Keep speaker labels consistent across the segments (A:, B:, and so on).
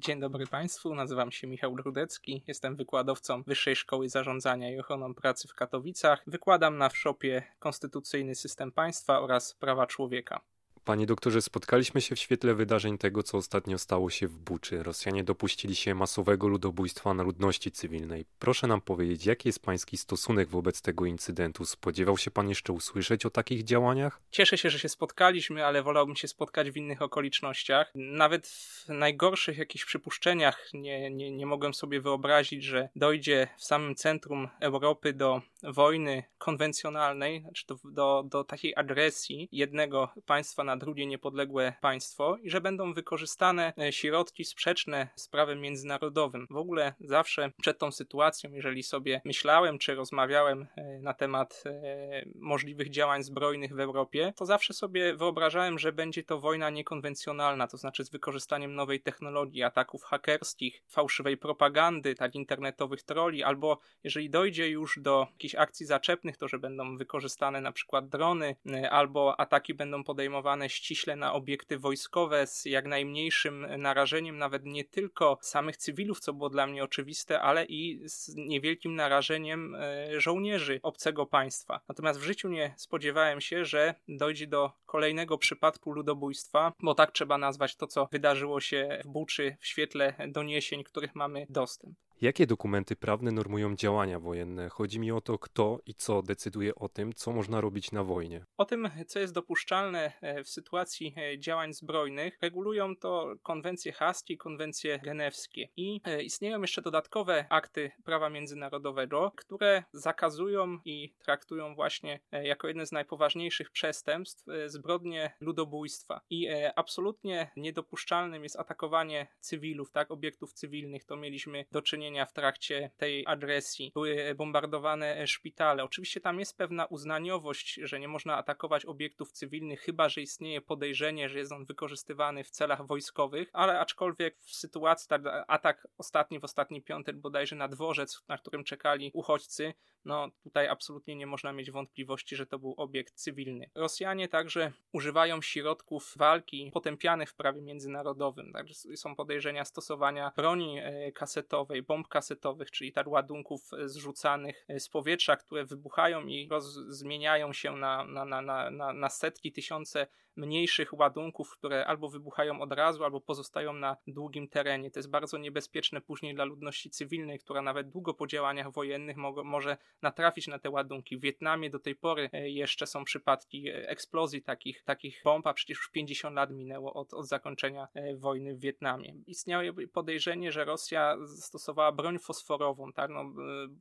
A: Dzień dobry Państwu, nazywam się Michał Grudecki, jestem wykładowcą Wyższej Szkoły Zarządzania i Ochroną Pracy w Katowicach. Wykładam na szopie Konstytucyjny System Państwa oraz Prawa Człowieka.
B: Panie doktorze, spotkaliśmy się w świetle wydarzeń tego, co ostatnio stało się w Buczy. Rosjanie dopuścili się masowego ludobójstwa na ludności cywilnej. Proszę nam powiedzieć, jaki jest pański stosunek wobec tego incydentu? Spodziewał się pan jeszcze usłyszeć o takich działaniach?
A: Cieszę się, że się spotkaliśmy, ale wolałbym się spotkać w innych okolicznościach. Nawet w najgorszych jakichś przypuszczeniach nie, nie, nie mogłem sobie wyobrazić, że dojdzie w samym centrum Europy do wojny konwencjonalnej, znaczy do, do, do takiej agresji jednego państwa na drugie niepodległe państwo i że będą wykorzystane e, środki sprzeczne z prawem międzynarodowym. W ogóle zawsze przed tą sytuacją, jeżeli sobie myślałem czy rozmawiałem e, na temat e, możliwych działań zbrojnych w Europie, to zawsze sobie wyobrażałem, że będzie to wojna niekonwencjonalna, to znaczy z wykorzystaniem nowej technologii, ataków hakerskich, fałszywej propagandy, tak internetowych troli, albo jeżeli dojdzie już do jakichś akcji zaczepnych, to że będą wykorzystane na przykład drony, albo ataki będą podejmowane ściśle na obiekty wojskowe z jak najmniejszym narażeniem nawet nie tylko samych cywilów, co było dla mnie oczywiste, ale i z niewielkim narażeniem e, żołnierzy obcego państwa. Natomiast w życiu nie spodziewałem się, że dojdzie do kolejnego przypadku ludobójstwa, bo tak trzeba nazwać to, co wydarzyło się w Buczy w świetle doniesień, których mamy dostęp.
B: Jakie dokumenty prawne normują działania wojenne? Chodzi mi o to, kto i co decyduje o tym, co można robić na wojnie.
A: O tym, co jest dopuszczalne e, w sytuacji e, działań zbrojnych, regulują to konwencje haskie i konwencje genewskie. I e, istnieją jeszcze dodatkowe akty prawa międzynarodowego, które zakazują i traktują właśnie jako jedne z najpoważniejszych przestępstw zbrodnie ludobójstwa. I absolutnie niedopuszczalnym jest atakowanie cywilów, tak, obiektów cywilnych. To mieliśmy do czynienia w trakcie tej agresji. Były bombardowane szpitale. Oczywiście tam jest pewna uznaniowość, że nie można atakować obiektów cywilnych, chyba że istnieje podejrzenie, że jest on wykorzystywany w celach wojskowych, ale aczkolwiek w sytuacji, tak, atak ostatni w ostatni piątek bodajże na dworzec, na którym czekali uchodźcy, no tutaj absolutnie nie można mieć wątpliwości, że to był obiekt cywilny. Rosjanie także używają środków walki potępianych w prawie międzynarodowym. Także są podejrzenia stosowania broni e, kasetowej, bomb kasetowych, czyli tak ładunków e, zrzucanych e, z powietrza, które wybuchają i zmieniają się na, na, na, na, na setki, tysiące mniejszych ładunków, które albo wybuchają od razu, albo pozostają na długim terenie. To jest bardzo niebezpieczne później dla ludności cywilnej, która nawet długo po działaniach wojennych mo może natrafić na te ładunki. W Wietnamie do tej pory e, jeszcze są przypadki eksplozji takich, takich bomb, a przecież już 50 lat minęło od, od zakończenia wojny w Wietnamie. Istniało podejrzenie, że Rosja stosowała broń fosforową, tak, no,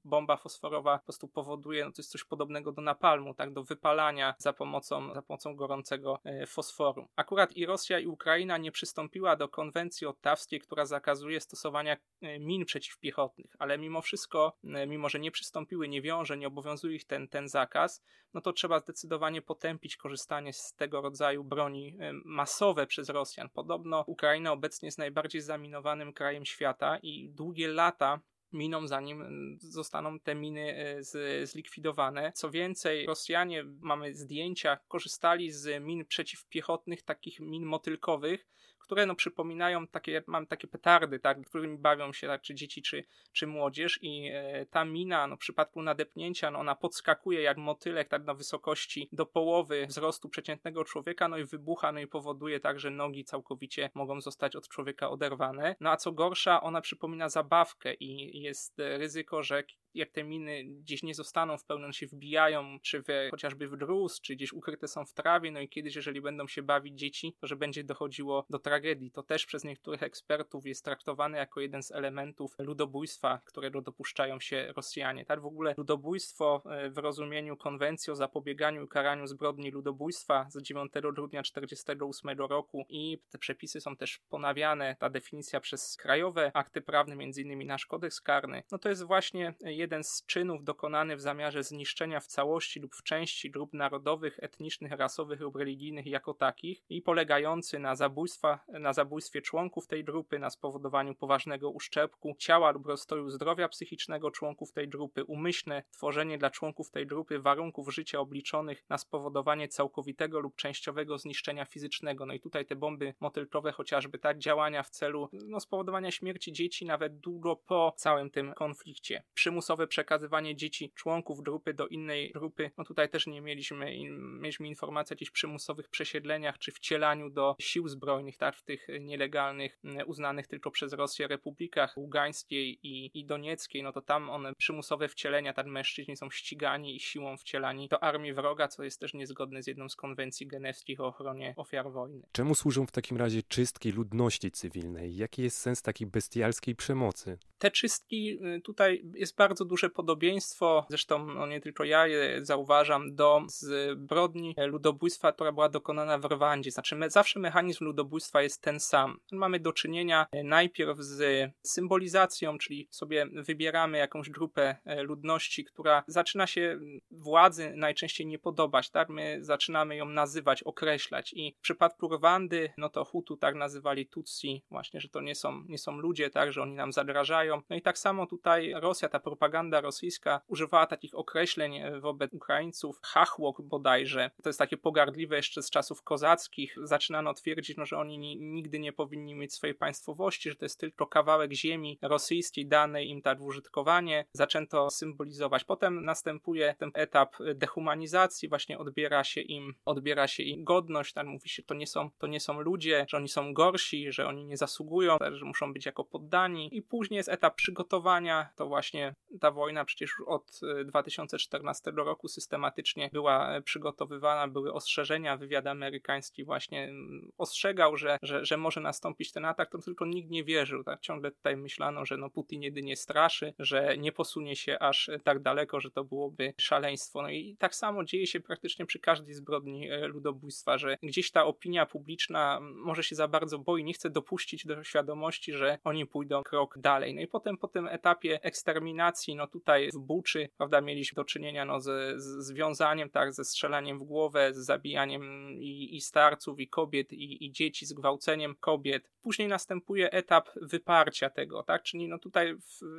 A: bomba fosforowa po prostu powoduje, no to jest coś podobnego do napalmu, tak, do wypalania za pomocą, za pomocą gorącego e, fosforu. Akurat i Rosja i Ukraina nie przystąpiła do konwencji ottawskiej, która zakazuje stosowania e, min przeciwpiechotnych, ale mimo wszystko, e, mimo że nie przystąpiły, nie wiąże, nie obowiązuje ich ten, ten zakaz, no to trzeba zdecydowanie potępić korzystanie z tego rodzaju broni masowe przez Rosjan. Podobno Ukraina obecnie jest najbardziej zaminowanym krajem świata i długie lata miną, zanim mm, zostaną te miny e, z, zlikwidowane. Co więcej, Rosjanie, mamy zdjęcia, korzystali z min przeciwpiechotnych, takich min motylkowych, które no przypominają takie, mam takie petardy, tak, którymi bawią się tak, czy dzieci, czy, czy młodzież i e, ta mina, no w przypadku nadepnięcia, no ona podskakuje jak motylek, tak na wysokości do połowy wzrostu przeciętnego człowieka, no i wybucha, no i powoduje tak, że nogi całkowicie mogą zostać od człowieka oderwane. No a co gorsza, ona przypomina zabawkę i jest ryzyko, że jak te miny gdzieś nie zostaną w pełni, się wbijają, czy w, chociażby w drus, czy gdzieś ukryte są w trawie, no i kiedyś, jeżeli będą się bawić dzieci, to że będzie dochodziło do tragedii. To też przez niektórych ekspertów jest traktowane jako jeden z elementów ludobójstwa, którego dopuszczają się Rosjanie. Tak w ogóle ludobójstwo e, w rozumieniu konwencji o zapobieganiu i karaniu zbrodni ludobójstwa z 9 grudnia 1948 roku i te przepisy są też ponawiane, ta definicja przez krajowe akty prawne, między innymi nasz kodeks karny, no to jest właśnie jeden z czynów dokonany w zamiarze zniszczenia w całości lub w części grup narodowych, etnicznych, rasowych lub religijnych jako takich i polegający na, zabójstwa, na zabójstwie członków tej grupy, na spowodowaniu poważnego uszczerbku ciała lub rozstoju zdrowia psychicznego członków tej grupy, umyślne tworzenie dla członków tej grupy warunków życia obliczonych na spowodowanie całkowitego lub częściowego zniszczenia fizycznego. No i tutaj te bomby motylkowe chociażby, tak, działania w celu no, spowodowania śmierci dzieci nawet długo po całym tym konflikcie. Przymusowe przekazywanie dzieci członków grupy do innej grupy, no tutaj też nie mieliśmy, mieliśmy informacji o jakichś przymusowych przesiedleniach czy wcielaniu do sił zbrojnych, tak, w tych nielegalnych, uznanych tylko przez Rosję republikach Ługańskiej i, i Donieckiej, no to tam one przymusowe wcielenia, tak mężczyźni są ścigani i siłą wcielani do armii wroga, co jest też niezgodne z jedną z konwencji genewskich o ochronie ofiar wojny.
B: Czemu służą w takim razie czystki ludności cywilnej? Jaki jest sens takiej bestialskiej przemocy?
A: Te czystki, y, tutaj jest bardzo duże podobieństwo, zresztą no nie tylko ja je zauważam, do zbrodni ludobójstwa, która była dokonana w Rwandzie. Znaczy me, zawsze mechanizm ludobójstwa jest ten sam. Mamy do czynienia y, najpierw z symbolizacją, czyli sobie wybieramy jakąś grupę y, ludności, która zaczyna się władzy najczęściej nie podobać, tak? My zaczynamy ją nazywać, określać i w przypadku Rwandy, no to Hutu tak nazywali Tutsi, właśnie, że to nie są, nie są ludzie, tak, że oni nam zagrażają. No i tak samo tutaj Rosja, ta propaganda rosyjska używała takich określeń e, wobec Ukraińców, hachłok bodajże. To jest takie pogardliwe jeszcze z czasów kozackich. Zaczynano twierdzić, no, że oni ni nigdy nie powinni mieć swojej państwowości, że to jest tylko kawałek ziemi rosyjskiej danej im tak w użytkowanie. Zaczęto symbolizować. Potem następuje ten etap dehumanizacji, właśnie odbiera się im, odbiera się im godność, tak mówi się, to nie są, to nie są ludzie, że oni są gorsi, że oni nie zasługują, że muszą być jako poddani. I później jest etap przygotowania, to właśnie ta wojna przecież od 2014 e, roku systematycznie była e, przygotowywana, były ostrzeżenia, wywiad amerykański właśnie mm, ostrzegał, że, że, że może nastąpić ten atak, to tylko nikt nie wierzył, tak? Ciągle tutaj myślano, że no Putin jedynie straszy, że nie posunie się aż tak daleko, że to byłoby szaleństwo. No i tak samo dzieje się praktycznie przy każdej zbrodni e, ludobójstwa, że gdzieś ta opinia publiczna może się za bardzo boi, nie chce dopuścić do świadomości, że oni pójdą krok dalej. No i potem po tym etapie eksterminacji, no tutaj w Buczy, prawda, mieliśmy do czynienia no, z, z związaniem, tak, ze strzelaniem w głowę, z zabijaniem i, i starców, i kobiet, i, i dzieci, z gwałceniem kobiet. Później następuje etap wyparcia tego, tak, czyli no tutaj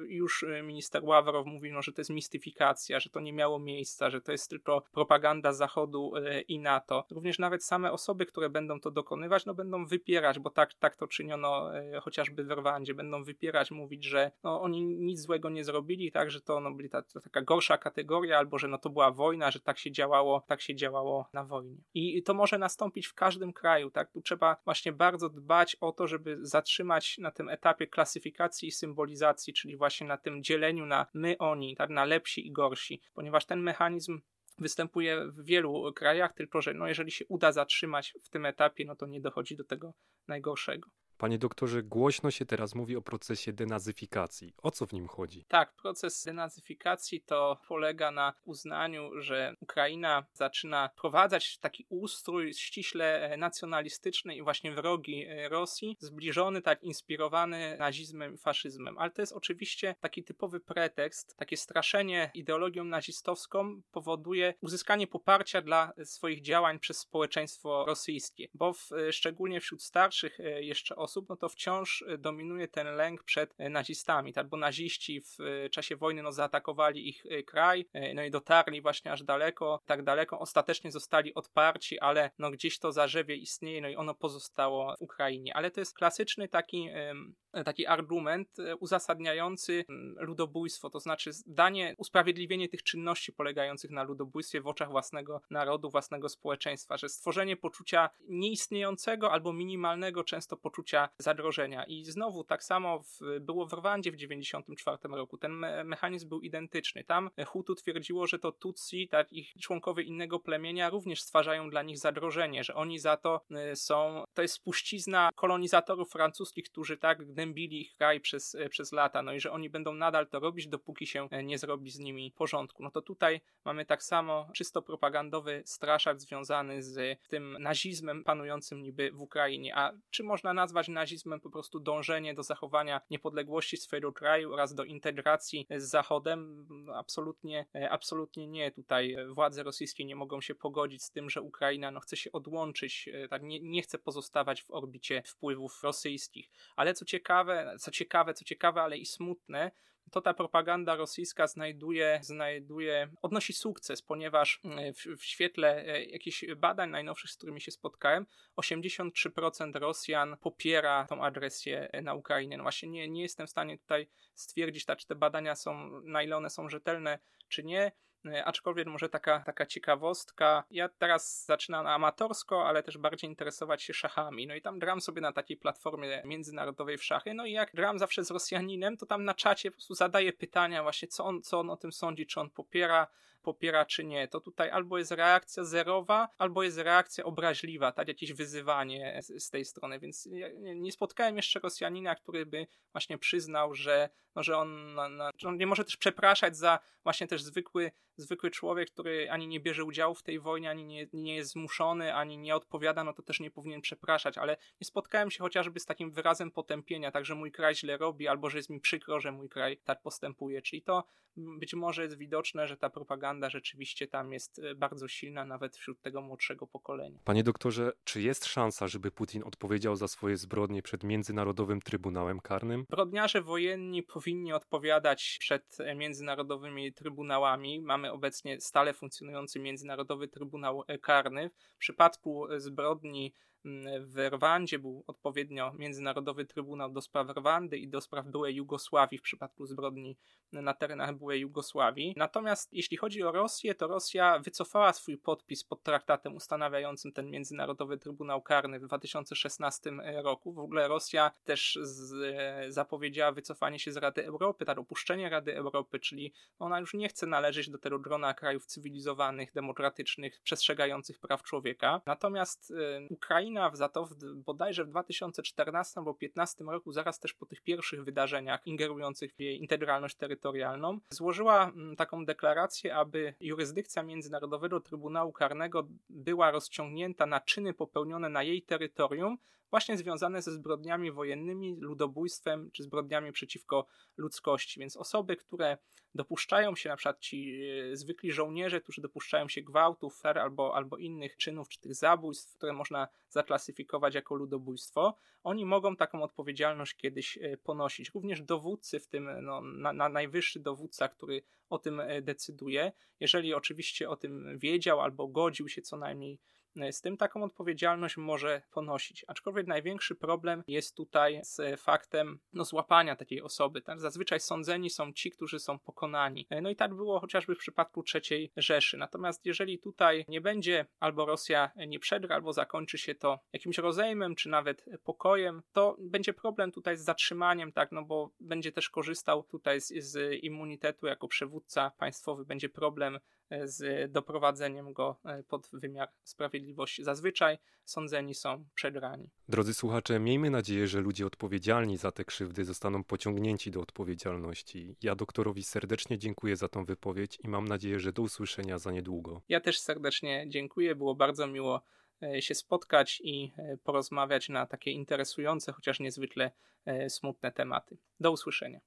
A: już minister Ławrow mówi, no, że to jest mistyfikacja, że to nie miało miejsca, że to jest tylko propaganda Zachodu e, i NATO. Również nawet same osoby, które będą to dokonywać, no będą wypierać, bo tak, tak to czyniono e, chociażby w Rwandzie, będą wypierać, mówić, że no, oni nic złego nie zrobili, tak, że to no, byli ta, to taka gorsza kategoria, albo że no, to była wojna, że tak się działało, tak się działało na wojnie. I to może nastąpić w każdym kraju, tak, tu trzeba właśnie bardzo dbać o to, żeby zatrzymać na tym etapie klasyfikacji i symbolizacji, czyli właśnie na tym dzieleniu na my, oni, tak, na lepsi i gorsi, ponieważ ten mechanizm występuje w wielu krajach, tylko że no, jeżeli się uda zatrzymać w tym etapie, no to nie dochodzi do tego najgorszego.
B: Panie doktorze, głośno się teraz mówi o procesie denazyfikacji. O co w nim chodzi?
A: Tak, proces denazyfikacji to polega na uznaniu, że Ukraina zaczyna wprowadzać taki ustrój ściśle nacjonalistyczny i właśnie wrogi Rosji, zbliżony, tak inspirowany nazizmem i faszyzmem. Ale to jest oczywiście taki typowy pretekst, takie straszenie ideologią nazistowską powoduje uzyskanie poparcia dla swoich działań przez społeczeństwo rosyjskie, bo w, szczególnie wśród starszych jeszcze osób, no to wciąż y, dominuje ten lęk przed y, nazistami, tak? bo naziści w y, czasie wojny no, zaatakowali ich kraj, no i dotarli właśnie aż daleko, tak daleko, ostatecznie zostali odparci, ale no gdzieś to zarzewie istnieje, no i ono pozostało w Ukrainie. Ale to jest klasyczny taki taki argument uzasadniający mm, ludobójstwo, to znaczy danie, usprawiedliwienie tych czynności polegających na ludobójstwie w oczach własnego narodu, własnego społeczeństwa, że stworzenie poczucia nieistniejącego albo minimalnego często poczucia zagrożenia. I znowu tak samo w, było w Rwandzie w 1994 roku. Ten me mechanizm był identyczny. Tam Hutu twierdziło, że to Tutsi, tak ich członkowie innego plemienia również stwarzają dla nich zagrożenie, że oni za to y, są, to jest spuścizna kolonizatorów francuskich, którzy tak, gdy gnębili ich kraj przez, przez lata, no i że oni będą nadal to robić, dopóki się nie zrobi z nimi porządku. No to tutaj mamy tak samo czysto propagandowy straszak związany z tym nazizmem panującym niby w Ukrainie. A czy można nazwać nazizmem po prostu dążenie do zachowania niepodległości swojego kraju oraz do integracji z Zachodem? Absolutnie, absolutnie nie. Tutaj władze rosyjskie nie mogą się pogodzić z tym, że Ukraina no, chce się odłączyć, tak nie, nie chce pozostawać w orbicie wpływów rosyjskich. Ale co ciekawe, co ciekawe, co ciekawe, ale i smutne, to ta propaganda rosyjska znajduje, znajduje, odnosi sukces, ponieważ mm, w, w świetle e, jakichś badań najnowszych, z którymi się spotkałem, 83% Rosjan popiera tą agresję na Ukrainę. No właśnie nie, nie jestem w stanie tutaj stwierdzić, czy te badania są, na ile one są rzetelne, czy nie. E, aczkolwiek może taka, taka ciekawostka. Ja teraz zaczynam amatorsko, ale też bardziej interesować się szachami. No i tam gram sobie na takiej platformie międzynarodowej w szachy. No i jak gram zawsze z Rosjaninem, to tam na czacie po prostu zadaję pytania właśnie, co on, co on o tym sądzi, czy on popiera popiera czy nie, to tutaj albo jest reakcja zerowa, albo jest reakcja obraźliwa, tak, jakieś wyzywanie z, z tej strony, więc ja nie spotkałem jeszcze Rosjanina, który by właśnie przyznał, że, no, że on, na, na, on nie może też przepraszać za właśnie też zwykły, zwykły człowiek, który ani nie bierze udziału w tej wojnie, ani nie, nie jest zmuszony, ani nie odpowiada, no to też nie powinien przepraszać, ale nie spotkałem się chociażby z takim wyrazem potępienia, tak, że mój kraj źle robi, albo że jest mi przykro, że mój kraj tak postępuje, czyli to być może jest widoczne, że ta propaganda rzeczywiście tam jest e, bardzo silna, nawet wśród tego młodszego pokolenia.
B: Panie doktorze, czy jest szansa, żeby Putin odpowiedział za swoje zbrodnie przed Międzynarodowym Trybunałem Karnym?
A: Zbrodniarze wojenni powinni odpowiadać przed e, międzynarodowymi trybunałami. Mamy obecnie stale funkcjonujący Międzynarodowy Trybunał e, Karny. W przypadku zbrodni w Rwandzie był odpowiednio Międzynarodowy Trybunał do spraw Rwandy i do spraw byłej Jugosławii w przypadku zbrodni na terenach byłej Jugosławii. Natomiast jeśli chodzi o Rosję, to Rosja wycofała swój podpis pod traktatem ustanawiającym ten Międzynarodowy Trybunał Karny w 2016 roku. W ogóle Rosja też z, zapowiedziała wycofanie się z Rady Europy, tak opuszczenie Rady Europy, czyli ona już nie chce należeć do tego grona krajów cywilizowanych, demokratycznych, przestrzegających praw człowieka. Natomiast y, Ukraina Ukraina za to bodajże w 2014 albo 2015 roku, zaraz też po tych pierwszych wydarzeniach ingerujących w jej integralność terytorialną, złożyła mm, taką deklarację, aby jurysdykcja Międzynarodowego Trybunału Karnego była rozciągnięta na czyny popełnione na jej terytorium, właśnie związane ze zbrodniami wojennymi, ludobójstwem czy zbrodniami przeciwko ludzkości. Więc osoby, które dopuszczają się, na przykład ci e, zwykli żołnierze, którzy dopuszczają się gwałtów, fer albo, albo innych czynów, czy tych zabójstw, które można zaklasyfikować jako ludobójstwo, oni mogą taką odpowiedzialność kiedyś e, ponosić. Również dowódcy, w tym no, na, na najwyższy dowódca, który o tym e, decyduje, jeżeli oczywiście o tym wiedział albo godził się co najmniej z tym taką odpowiedzialność może ponosić. Aczkolwiek największy problem jest tutaj z faktem no, złapania takiej osoby. Tak? Zazwyczaj sądzeni są ci, którzy są pokonani. No i tak było chociażby w przypadku III Rzeszy. Natomiast jeżeli tutaj nie będzie albo Rosja nie przegra, albo zakończy się to jakimś rozejmem, czy nawet pokojem, to będzie problem tutaj z zatrzymaniem, tak, no bo będzie też korzystał tutaj z, z immunitetu jako przywódca państwowy, będzie problem z doprowadzeniem go e, pod wymiar sprawiedliwości. Zazwyczaj sądzeni są przegrani.
B: Drodzy słuchacze, miejmy nadzieję, że ludzie odpowiedzialni za te krzywdy zostaną pociągnięci do odpowiedzialności. Ja doktorowi serdecznie dziękuję za tą wypowiedź i mam nadzieję, że do usłyszenia za niedługo.
A: Ja też serdecznie dziękuję, było bardzo miło e, się spotkać i e, porozmawiać na takie interesujące, chociaż niezwykle smutne tematy. Do usłyszenia.